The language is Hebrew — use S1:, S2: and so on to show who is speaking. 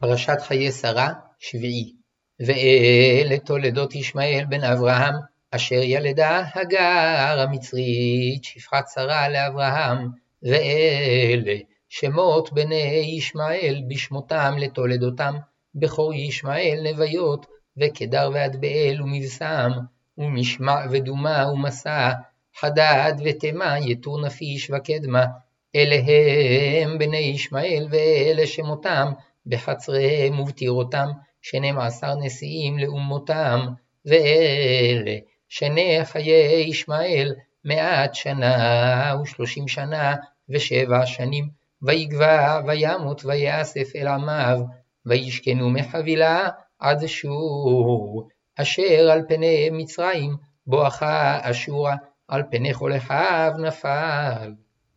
S1: פרשת חיי שרה, שביעי. ואלה תולדות ישמעאל בן אברהם, אשר ילדה הגר המצרית, שפחת שרה לאברהם, ואלה שמות בני ישמעאל בשמותם לתולדותם, בכור ישמעאל נוויות, וקדר ואדבאל ומבשם, ומשמע ודומה ומסע, חדד ותימה, יתור נפיש וקדמה, אלה הם בני ישמעאל ואלה שמותם, בחצריהם ובטירותם, שנים עשר נשיאים לאומותם, ואלה שני חיי ישמעאל, מעט שנה ושלושים שנה ושבע שנים, ויגבע וימות ויאסף אל עמיו, וישכנו מחבילה עד שור, אשר על פני מצרים, בואכה אשורה, על פני כל אחיו נפל.